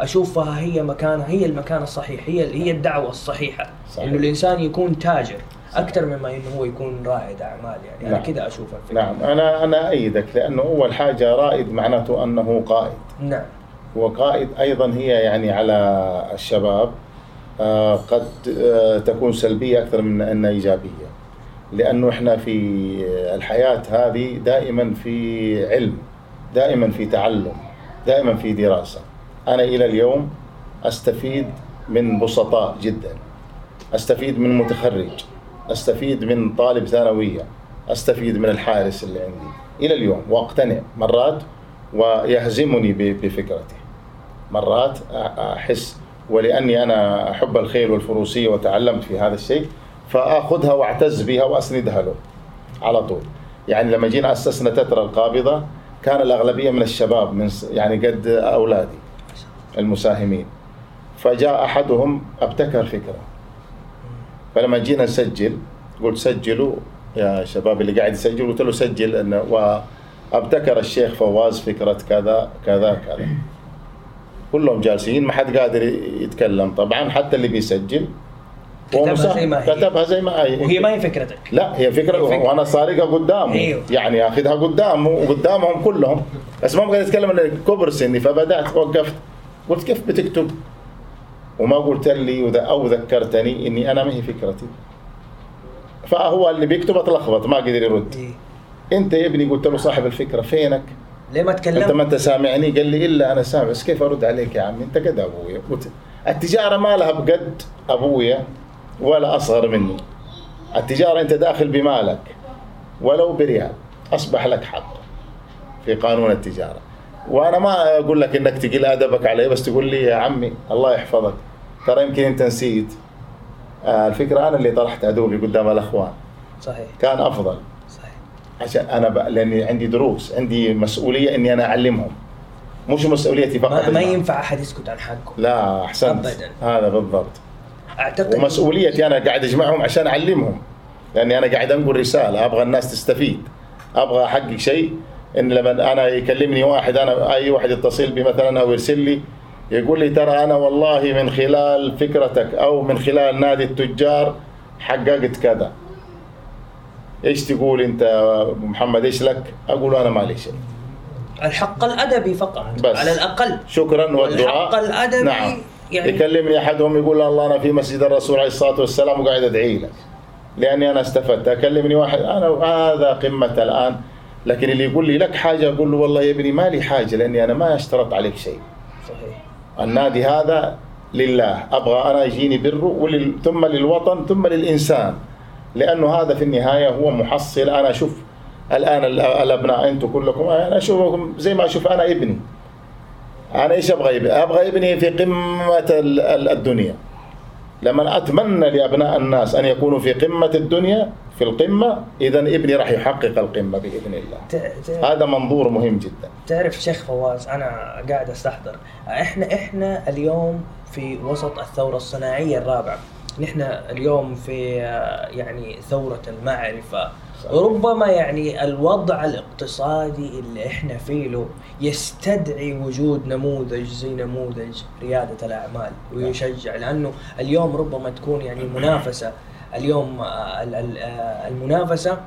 أشوفها هي مكانها هي المكان الصحيح هي هي الدعوة الصحيحة. صحيح. إنه الإنسان يكون تاجر أكثر مما إنه هو يكون رائد أعمال. يعني أنا نعم. كذا أشوف الفكرة. نعم. أنا أنا أيدك لأنه اول حاجة رائد معناته أنه قائد. نعم. وقائد أيضا هي يعني على الشباب آه، قد آه، تكون سلبية أكثر من أنها إيجابية. لأنه إحنا في الحياة هذه دائما في علم دائما في تعلم دائما في دراسة. أنا إلى اليوم أستفيد من بسطاء جدا. أستفيد من متخرج. أستفيد من طالب ثانوية. أستفيد من الحارس اللي عندي. إلى اليوم وأقتنع مرات ويهزمني بفكرته مرات أ- أحس ولأني أنا أحب الخيل والفروسية وتعلمت في هذا الشيء فأخذها وأعتز بها وأسندها له على طول. يعني لما جينا أسسنا تترى القابضة كان الأغلبية من الشباب من يعني قد أولادي. المساهمين فجاء أحدهم ابتكر فكرة فلما جينا نسجل قلت سجلوا يا شباب اللي قاعد يسجل قلت له سجل إنه وابتكر الشيخ فواز فكرة كذا كذا كذا كلهم جالسين ما حد قادر يتكلم طبعا حتى اللي بيسجل كتبها. زي ما هي. كتبها زي ما هي وهي ما هي فكرتك لا هي فكرة هي فكرة. وأنا سارقها قدامه أيوه. يعني أخذها قدامه وقدامهم كلهم بس ما بقدر أتكلم عن كبر سني فبدأت وقفت قلت كيف بتكتب؟ وما قلت لي أو ذكرتني إني أنا ما هي فكرتي. فهو اللي بيكتب أتلخبط ما قدر يرد. إيه. أنت يا ابني قلت له صاحب الفكرة فينك؟ ليه ما أنت ما تكلمت؟ أنت سامعني؟ قال لي إلا أنا سامع بس كيف أرد عليك يا عمي؟ أنت قد أبويا. قلت التجارة ما لها بقد أبويا ولا أصغر مني. التجارة أنت داخل بمالك ولو بريال أصبح لك حق في قانون التجارة. وأنا ما أقول لك إنك تقل أدبك علي بس تقول لي يا عمي الله يحفظك. ترى يمكن أنت نسيت. آه، الفكرة أنا اللي طرحت ادوبي قدام الأخوان. صحيح. كان أفضل. صحيح. عشان أنا ب... لأني عندي دروس عندي مسؤولية إني أنا أعلمهم. مش مسؤوليتي فقط ما, ما. ينفع أحد يسكت عن حقه. لا أحسنت. أبداً. هذا بالضبط. أعتقد ومسؤوليتي أنا قاعد أجمعهم عشان أعلمهم. لأني أنا قاعد أنقل رسالة أبغى الناس تستفيد. أبغى أحقق شيء. إن لما أنا يكلمني واحد أنا أي واحد يتصل بي مثلا أو يرسل لي يقول لي ترى أنا والله من خلال فكرتك أو من خلال نادي التجار حققت كذا. إيش تقول أنت محمد؟ إيش لك؟ أقول أنا مالي شيء. الحق الأدبي فقط بس. على الأقل. شكرا والدعاء. والحق الأدبي نعم. يعني- يكلمني أحدهم يقول الله أنا في مسجد الرسول عليه الصلاة والسلام وقاعد أدعي لك. لأني أنا استفدت. أكلمني واحد أنا هذا قمة الآن. لكن اللي يقول لي لك حاجة أقول له والله يا ابني ما لي حاجة لأني أنا ما اشترط عليك شيء. صحيح. النادي هذا لله. أبغى أنا يجيني بره ولل... ثم للوطن ثم للإنسان. لأنه هذا في النهاية هو محصل. أنا أشوف الآن ال- الأبناء أنتم كلكم أنا اشوفكم زي ما أشوف أنا ابني. أنا إيش أبغى ابني؟ أبغى ابني في ال- الدنيا. لما أتمنى لأبناء الناس أن يكونوا في قمة الدنيا في القمة اذا ابني راح يحقق القمة بإذن الله. هذا منظور مهم جدا. تعرف شيخ فواز أنا قاعد أستحضر. إحنا إحنا اليوم في وسط الثورة الصناعية الرابعة. نحن اليوم في آه، يعني ثورة المعرفة. صحيح. ربما يعني الوضع الاقتصادي اللي إحنا فيه له يستدعي وجود نموذج زي نموذج ريادة الأعمال ويشجع لأنه اليوم ربما تكون يعني المنافسه اليوم ال- ال- المنافسة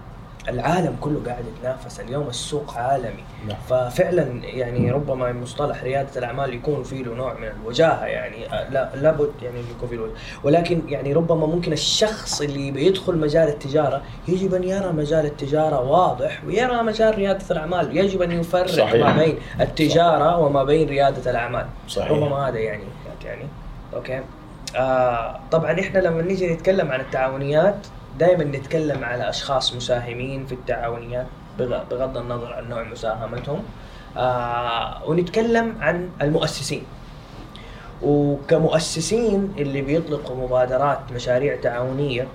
العالم كله قاعد يتنافس اليوم السوق عالمي نعم. ففعلا يعني ربما مصطلح ريادة الأعمال يكون فيه له نوع من الوجاهة يعني آه، لا لابد يعني يكون فيه. ولكن يعني ربما ممكن الشخص اللي بيدخل مجال التجارة يجب أن يرى مجال التجارة واضح ويرى مجال ريادة الأعمال يجب أن يفرق صحيح. ما بين التجارة وما بين ريادة الأعمال صحيح. ربما هذا يعني يعني أوكي آه طبعا إحنا لما نيجي نتكلم عن التعاونيات دائما نتكلم على أشخاص مساهمين في التعاونيات بغ- بغض النظر عن نوع مساهمتهم. آه ونتكلم عن المؤسسين. وكمؤسسين اللي بيطلقوا مبادرات مشاريع تعاونية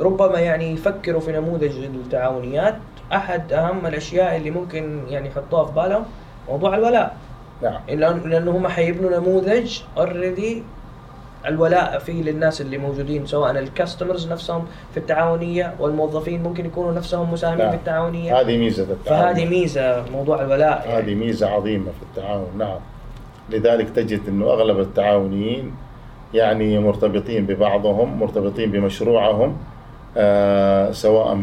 ربما يعني يفكروا في نموذج التعاونيات أحد أهم الأشياء اللي ممكن يعني يحطوها في بالهم موضوع الولاء. نعم. لأنه هم حيبنوا نموذج اوريدي الولاء فيه للناس اللي موجودين سواء الكاستمرز نفسهم في التعاونية والموظفين ممكن يكونوا نفسهم مساهمين نعم. في التعاونية. هذه ميزة التعاون. فهذه ميزة موضوع الولاء هذه يعني. ميزة عظيمة في التعاون نعم. لذلك تجد أنه أغلب التعاونيين يعني مرتبطين ببعضهم مرتبطين بمشروعهم آه سواء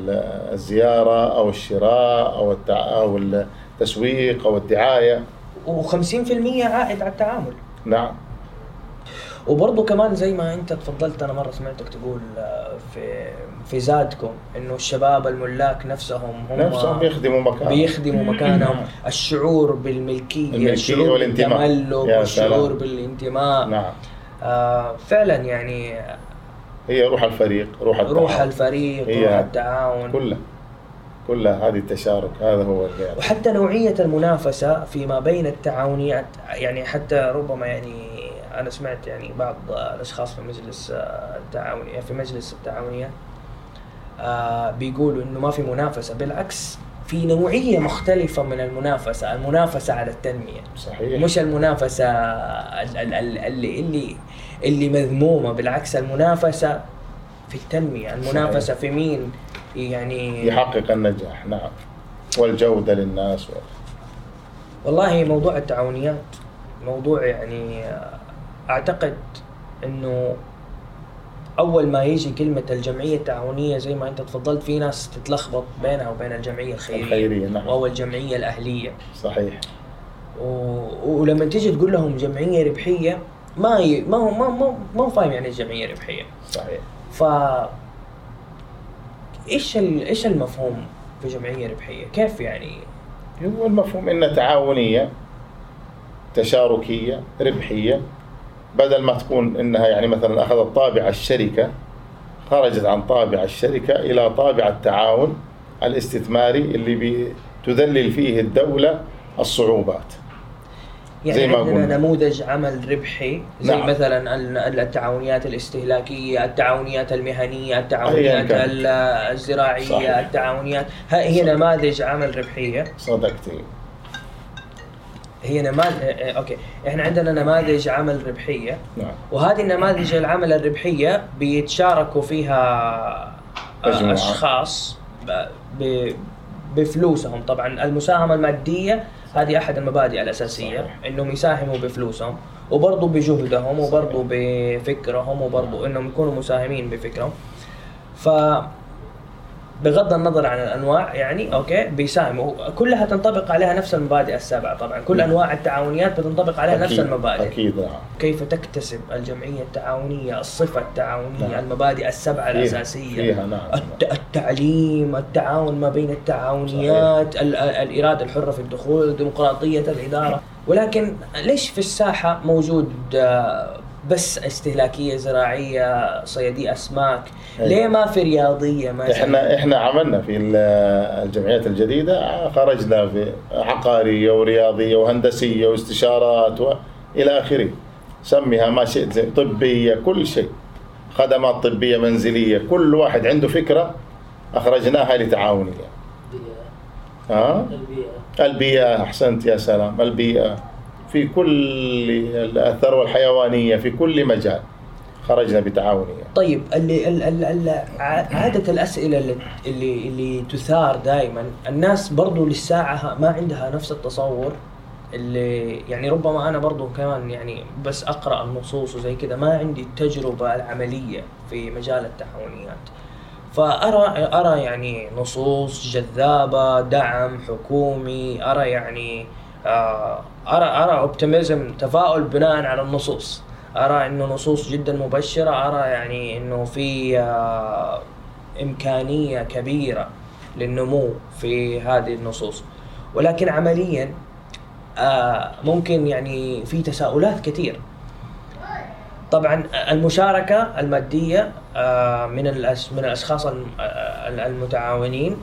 بالزيارة أو الشراء التع... أو التسويق أو الدعاية. و50% عائد على التعامل. نعم. وبرضه كمان زي ما انت تفضلت أنا مرة سمعتك تقول آه، في في زادكم انه الشباب الملاك نفسهم هم نفسهم يخدموا مكان بيخدموا مكانهم. الشعور بالملكية الملكية الشعور والانتماء. والشعور سلام. بالانتماء. نعم. آه فعلا يعني هي روح الفريق روح التعاون. روح الفريق هي روح التعاون. كلها كلها هذه التشارك هذا هو اللي وحتى نوعية المنافسة فيما بين التعاونيات يعني حتى ربما يعني أنا سمعت يعني بعض الأشخاص في مجلس آه، التعاونية في مجلس التعاونية آه، بيقولوا إنه ما في منافسة بالعكس في نوعية مختلفة من المنافسة المنافسة على التنمية. صحيح. مش المنافسة ال- ال- ال- اللي اللي اللي مذمومة بالعكس المنافسة في التنمية. المنافسة في مين؟ يعني يحقق النجاح. نعم. والجودة للناس و... والله موضوع التعاونيات موضوع يعني أعتقد إنه أول ما يجي كلمة الجمعية التعاونية زي ما أنت تفضلت في ناس تتلخبط بينها وبين الجمعية الخيرية الخيرية، نعم. أو الجمعية الأهلية. صحيح. و... ولما تيجي تقول لهم جمعية ربحية ما ي... ما هو ما ما, ما هو فاهم يعني إيش جمعية ربحية. صحيح. ف إيش ال... إيش المفهوم في جمعية ربحية؟ كيف يعني؟ هو المفهوم إنها تعاونية تشاركية ربحية. بدل ما تكون إنها يعني مثلا أخذت طابع الشركة خرجت عن طابع الشركة إلى طابع التعاون الاستثماري اللي بي- تذلل فيه الدولة الصعوبات يعني زي ما عندنا قلنا. نموذج عمل ربحي زي نعم. مثلا ال- التعاونيات الاستهلاكية، التعاونيات المهنية، التعاونيات الزراعية، صحيح. التعاونيات هي صحيح. نماذج عمل ربحية، صدقتي هي نماذج أوكي، إحنا عندنا نماذج عمل ربحية. نعم. وهذه النماذج العمل الربحية بيتشاركوا فيها مجموعة. أشخاص ب- ب- بفلوسهم. طبعا المساهمة المادية هذه أحد المبادئ الأساسية صحيح. إنهم يساهموا بفلوسهم وبرضه بجهدهم وبرضه بفكرهم وبرضه إنهم يكونوا مساهمين بفكرهم. ف بغض النظر عن الأنواع يعني أوكي؟ بيساهموا كلها تنطبق عليها نفس المبادئ السبعه طبعا. كل أنواع التعاونيات بتنطبق عليها نفس أكيد- المبادئ. أكيد. نعم كيف تكتسب الجمعية التعاونية الصفة التعاونية نعم. المبادئ السبعة فيها- الأساسية؟ فيها نعم. الت- التعليم التعاون ما بين التعاونيات ال- ال- الإرادة الحرة في الدخول ديمقراطية الإدارة. ولكن ليش في الساحة موجود آه، بس استهلاكية زراعية صيادية أسماك. أيوة. ليه ما في رياضية مثلا؟ إحنا إحنا عملنا في ال- الجمعيات الجديدة خرجنا في عقارية ورياضية وهندسية واستشارات والى آخره. سميها ما شئت زي طبية كل شيء. خدمات طبية منزلية كل واحد عنده فكرة أخرجناها لتعاونيه البيئة. ها؟ البيئة. البيئة أحسنت يا سلام. البيئة. في كل الثروه الحيوانيه في كل مجال خرجنا بتعاونية. طيب اللي عادة الأسئلة اللي اللي, تثار دائما الناس برضو للساعة ما عندها نفس التصور اللي يعني ربما أنا برضو كمان يعني بس أقرأ النصوص وزي كذا ما عندي التجربة العملية في مجال التعاونيات. فأرى أرى يعني نصوص جذابة دعم حكومي أرى يعني آه، أرى أرى اوبتيميزم تفاؤل بناء على النصوص. أرى إنه نصوص جدا مبشرة. أرى يعني إنه في آه، إمكانية كبيرة للنمو في هذه النصوص. ولكن عمليا آه، ممكن يعني في تساؤلات كثير. طبعا المشاركة المادية آه، من من آه، المتعاونين.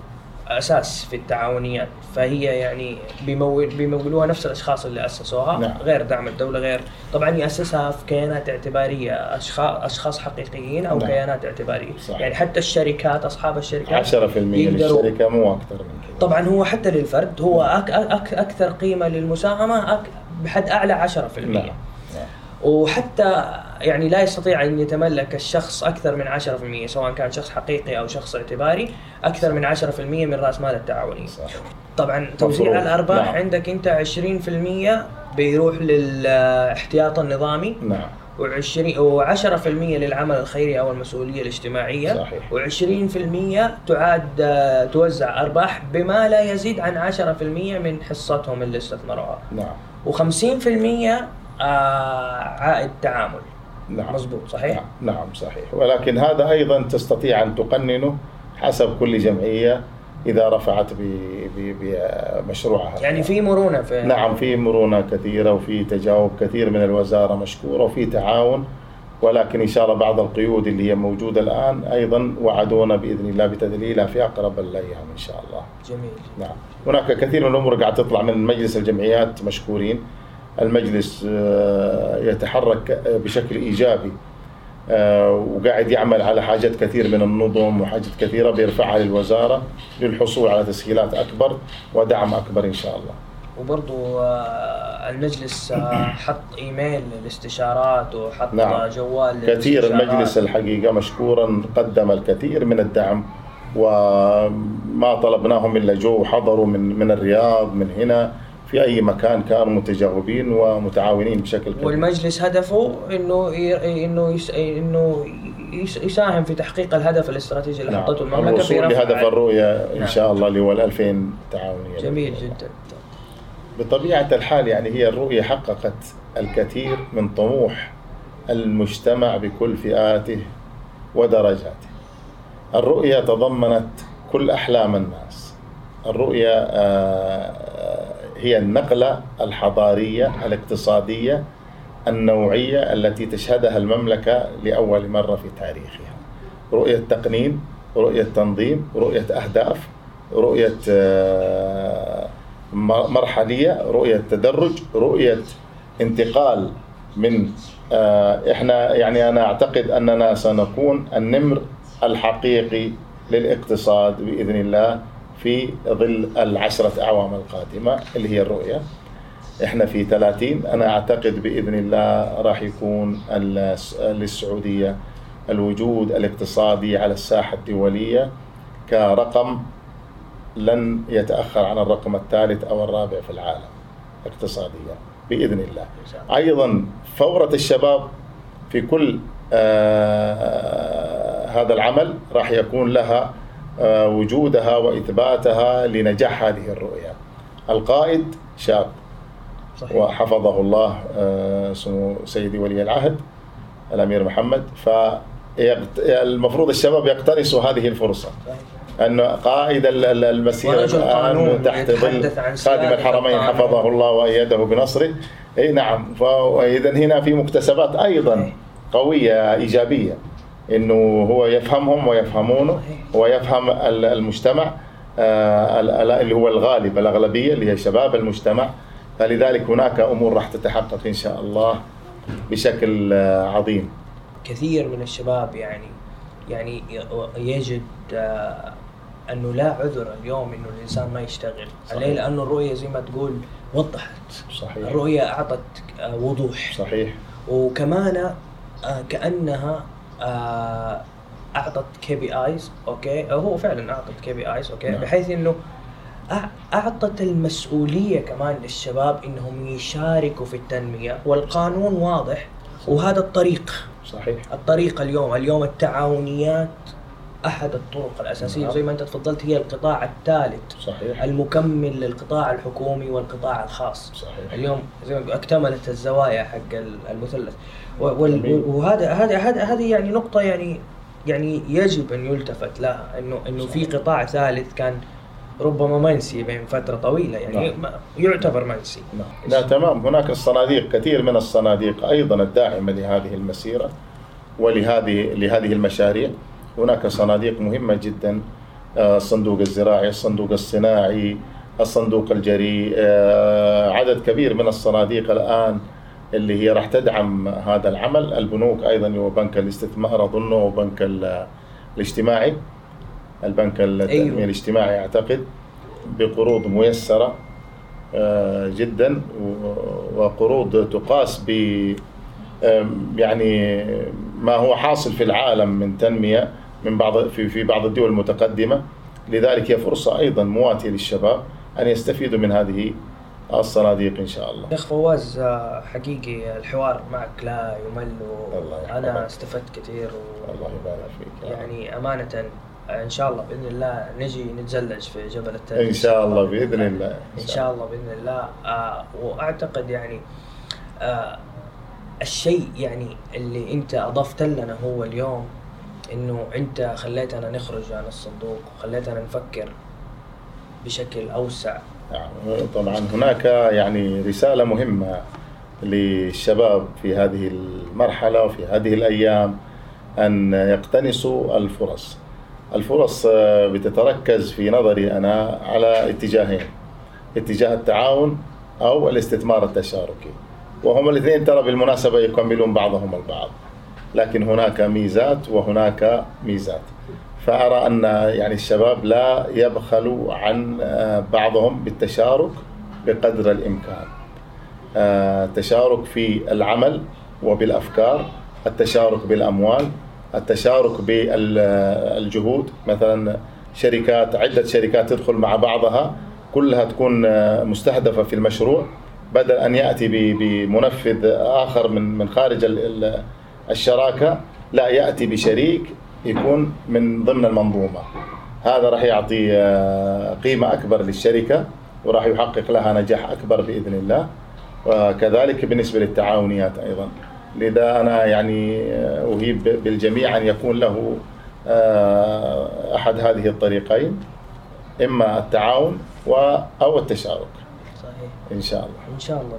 أساس في التعاونيات فهي يعني بيمول بيمولوها نفس الأشخاص اللي أسسوها نعم. غير دعم الدولة غير طبعا يأسسها في كيانات اعتبارية أشخاص أشخاص حقيقيين أو نعم. كيانات اعتبارية صح. يعني حتى الشركات أصحاب الشركات 10% يقدروا- للشركة مو أكثر من كذا طبعا هو حتى للفرد هو أك أك أكثر قيمة للمساهمة أك بحد أعلى 10% نعم نعم. وحتى يعني لا يستطيع أن يتملك الشخص أكثر من 10% سواء كان شخص حقيقي أو شخص اعتباري أكثر من 10% من رأس مال التعاوني. صح. طبعا توزيع. الأرباح نعم. عندك أنت 20% بيروح للاحتياط النظامي نعم و20 و10% للعمل الخيري أو المسؤولية الاجتماعية صحيح. و20% تعاد توزع أرباح بما لا يزيد عن 10% من حصتهم اللي استثمروها. نعم و50% آه عائد تعامل. نعم. مزبوط صحيح؟ نعم نعم صحيح. ولكن هذا أيضا تستطيع أن تقننه حسب كل جمعية إذا رفعت ب- ب- بمشروعها يعني في مرونة في نعم في مرونة كثيرة وفي تجاوب كثير من الوزارة مشكورة وفي تعاون. ولكن إن شاء الله بعض القيود اللي هي موجودة الآن أيضا وعدونا بإذن الله بتذليلها في أقرب الأيام إن شاء الله. جميل. نعم. هناك كثير من الأمور قاعد تطلع من مجلس الجمعيات مشكورين. المجلس آه، يتحرك بشكل إيجابي آه، وقاعد يعمل على حاجات كثير من النظم وحاجات كثيرة بيرفعها للوزارة للحصول على تسهيلات أكبر ودعم أكبر إن شاء الله. وبرضو آه المجلس آه حط إيميل للاستشارات وحط نعم. جوال كثير. المجلس الحقيقة مشكورا قدم الكثير من الدعم وما طلبناهم إلا جو وحضروا من من الرياض من هنا في أي مكان كانوا متجاوبين ومتعاونين بشكل كبير. والمجلس هدفه إنه. إنه يس... إنه يس... يساهم في تحقيق الهدف الاستراتيجي اللي حطته المملكة في الوصول لهدف الرؤية إن نعم. شاء الله اللي هو ال 2000 تعاونية جميل جدا بطبيعة الحال يعني هي الرؤية حققت الكثير من طموح المجتمع بكل فئاته ودرجاته. الرؤية تضمنت كل أحلام الناس. الرؤية آه، هي النقلة الحضارية الاقتصادية النوعية التي تشهدها المملكة لأول مرة في تاريخها. رؤية تقنين، رؤية تنظيم، رؤية أهداف، رؤية آه، مرحلية، رؤية تدرج، رؤية انتقال من آه، إحنا يعني أنا أعتقد أننا سنكون النمر الحقيقي للاقتصاد بإذن الله في ظل العشرة أعوام القادمة اللي هي الرؤية. إحنا في 30 أنا أعتقد بإذن الله راح يكون للسعوديه الوجود الاقتصادي على الساحة الدولية كرقم لن يتأخر عن الرقم الثالث أو الرابع في العالم اقتصاديا بإذن الله. أيضا فورة الشباب في كل آه، هذا العمل راح يكون لها آه، وجودها وإثباتها لنجاح هذه الرؤية. القائد شاب. صحيح. وحفظه الله آه، سمو سيدي ولي العهد الأمير محمد. فالمفروض الشباب يقتنصوا هذه الفرصة. انه قائد ال- ال- المسيره الآن تحت ظل خادم الحرمين. حفظه الله وأيده بنصره. إي نعم. فاذا هنا في مكتسبات أيضا قوية إيجابية. إنه هو يفهمهم ويفهمونه ويفهم ال- المجتمع آه، ال- ال- اللي هو الغالب الأغلبية اللي هي شباب المجتمع. فلذلك هناك أمور راح تتحقق إن شاء الله بشكل آه، عظيم. كثير من الشباب يعني يعني يجد آه، أنه لا عذر اليوم إنه الإنسان ما يشتغل. صحيح. عليه لأنه الرؤية زي ما تقول وضحت. صحيح. الرؤية أعطت وضوح. صحيح. وكمان كأنها أعطت KPIs أوكي؟ آه، هو فعلا أعطت KPIs أوكي؟ نعم. بحيث إنه أعطت المسؤولية كمان للشباب إنهم يشاركوا في التنمية. والقانون واضح وهذا الطريق. صحيح. الطريقة اليوم اليوم التعاونيات أحد الطرق الأساسية نعم. زي ما أنت تفضلت هي القطاع الثالث صحيح المكمل للقطاع الحكومي والقطاع الخاص صحيح اليوم زي ما اكتملت الزوايا حق ال- المثلث. وهذا هذا هذا هذه يعني نقطة يعني يعني يجب أن يلتفت لها انه إنه في. قطاع ثالث كان ربما منسي بين فترة طويلة يعني نعم. يعتبر منسي نعم. لا تمام هناك الصناديق كثير من الصناديق أيضا الداعمة لهذه المسيرة ولهذه لهذه المشاريع هناك صناديق مهمة جدا آه، الصندوق الزراعي الصندوق الصناعي الصندوق الجريء آه، عدد كبير من الصناديق الآن اللي هي راح تدعم هذا العمل البنوك أيضا اللي هو بنك الاستثمار أظنه وبنك ال- الاجتماعي البنك التنميه أيوه. الاجتماعي أعتقد بقروض ميسرة آه، جدا وقروض تقاس ب يعني ما هو حاصل في العالم من تنمية من بعض في في بعض الدول المتقدمة لذلك هي فرصة أيضا مواتية للشباب أن يستفيدوا من هذه الصناديق إن شاء الله. شيخ فواز آه، حقيقي الحوار معك لا يمل. وأنا استفدت كثير و... الله يبارك فيك. يعني أمانة إن شاء الله بإذن الله نجي نتزلج في جبل التلج إن شاء الله بإذن الله إن شاء الله بإذن الله آه وأعتقد يعني آه الشيء يعني اللي أنت أضفت لنا هو اليوم إنه أنت خليتنا نخرج عن الصندوق خليتنا نفكر بشكل أوسع. نعم. طبعا هناك يعني رسالة مهمة للشباب في هذه المرحلة وفي هذه الأيام أن يقتنصوا الفرص. الفرص بتتركز في نظري أنا على اتجاهين اتجاه التعاون أو الاستثمار التشاركي. وهما الاثنين ترى بالمناسبة يكملون بعضهم البعض. لكن هناك ميزات وهناك ميزات. فأرى أن يعني الشباب لا يبخلوا عن آه، بعضهم بالتشارك بقدر الإمكان. آه، التشارك في العمل وبالأفكار التشارك بالأموال التشارك بالجهود مثلا شركات عدة شركات تدخل مع بعضها كلها تكون آه، مستهدفة في المشروع بدل أن يأتي بمنفذ آخر من من خارج الشراكة لا يأتي بشريك يكون من ضمن المنظومة. هذا راح يعطي آه، قيمة أكبر للشركة وراح يحقق لها نجاح أكبر بإذن الله. وكذلك بالنسبة للتعاونيات أيضا. لذا أنا يعني آه، أهيب بالجميع أن يكون له آه، أحد هذه الطريقين إما التعاون أو التشارك. صحيح. إن شاء الله. إن شاء الله.